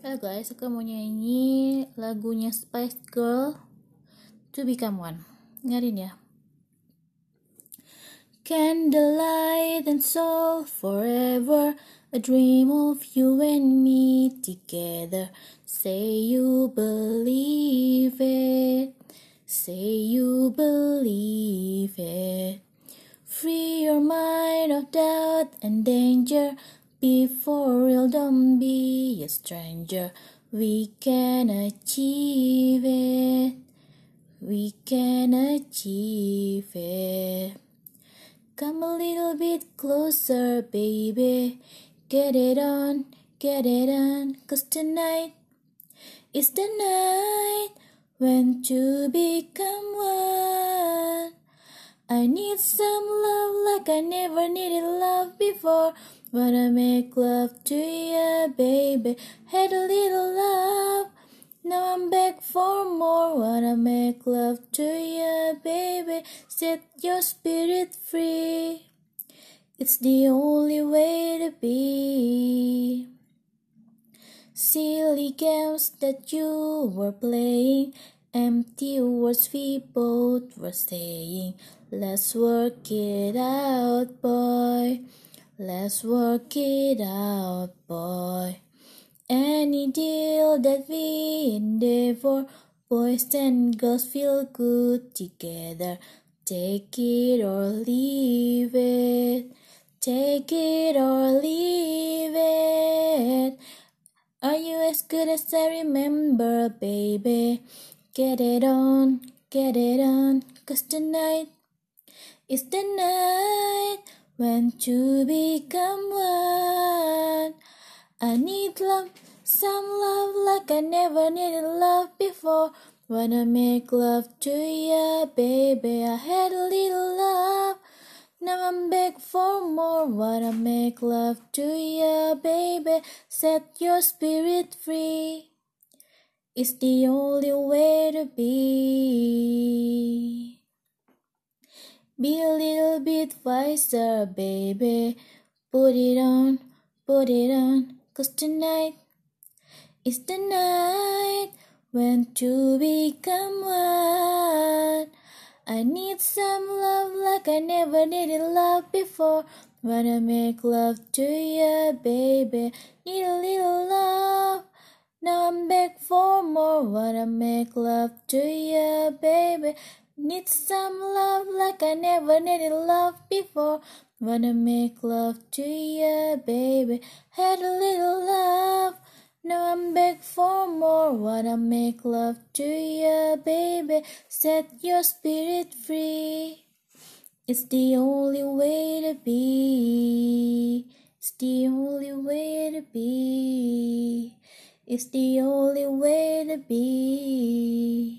Halo guys, aku mau nyanyi lagunya Spice Girl To Become One. Dengerin ya. Candlelight and soul forever, a dream of you and me together. Say you believe it, say you believe it. Free your mind of doubt and danger. Before real, don't be a stranger. We can achieve it. We can achieve it. Come a little bit closer, baby. Get it on, get it on. Cause tonight is the night when to become one. I need some love like I never needed love before. Wanna make love to you, baby. Had a little love. Now I'm back for more. Wanna make love to you, baby. Set your spirit free. It's the only way to be. Silly games that you were playing, empty words we both were saying. Let's work it out, boy. Let's work it out, boy. Any deal that we endeavor, boys and girls feel good together. Take it or leave it. Take it or leave it. Are you as good as I remember, baby? Get it on, get it on, cause tonight is the night when to become one. I need love, some love like I never needed love before. Wanna make love to you, baby. I had a little love. Now I'm back for more. Wanna make love to you, baby. Set your spirit free. It's the only way to be. Be a little bit wiser, baby. Put it on, put it on. Cause tonight is the night when to become one. I need some love like I never needed love before. Wanna make love to you, baby. Need a little love. Now I'm back for more. Wanna make love to you, baby. Need some love like I never needed love before. Wanna make love to you, baby. Had a little love. Now I'm back for more. Wanna make love to you, baby. Set your spirit free. It's the only way to be. It's the only way to be. It's the only way to be.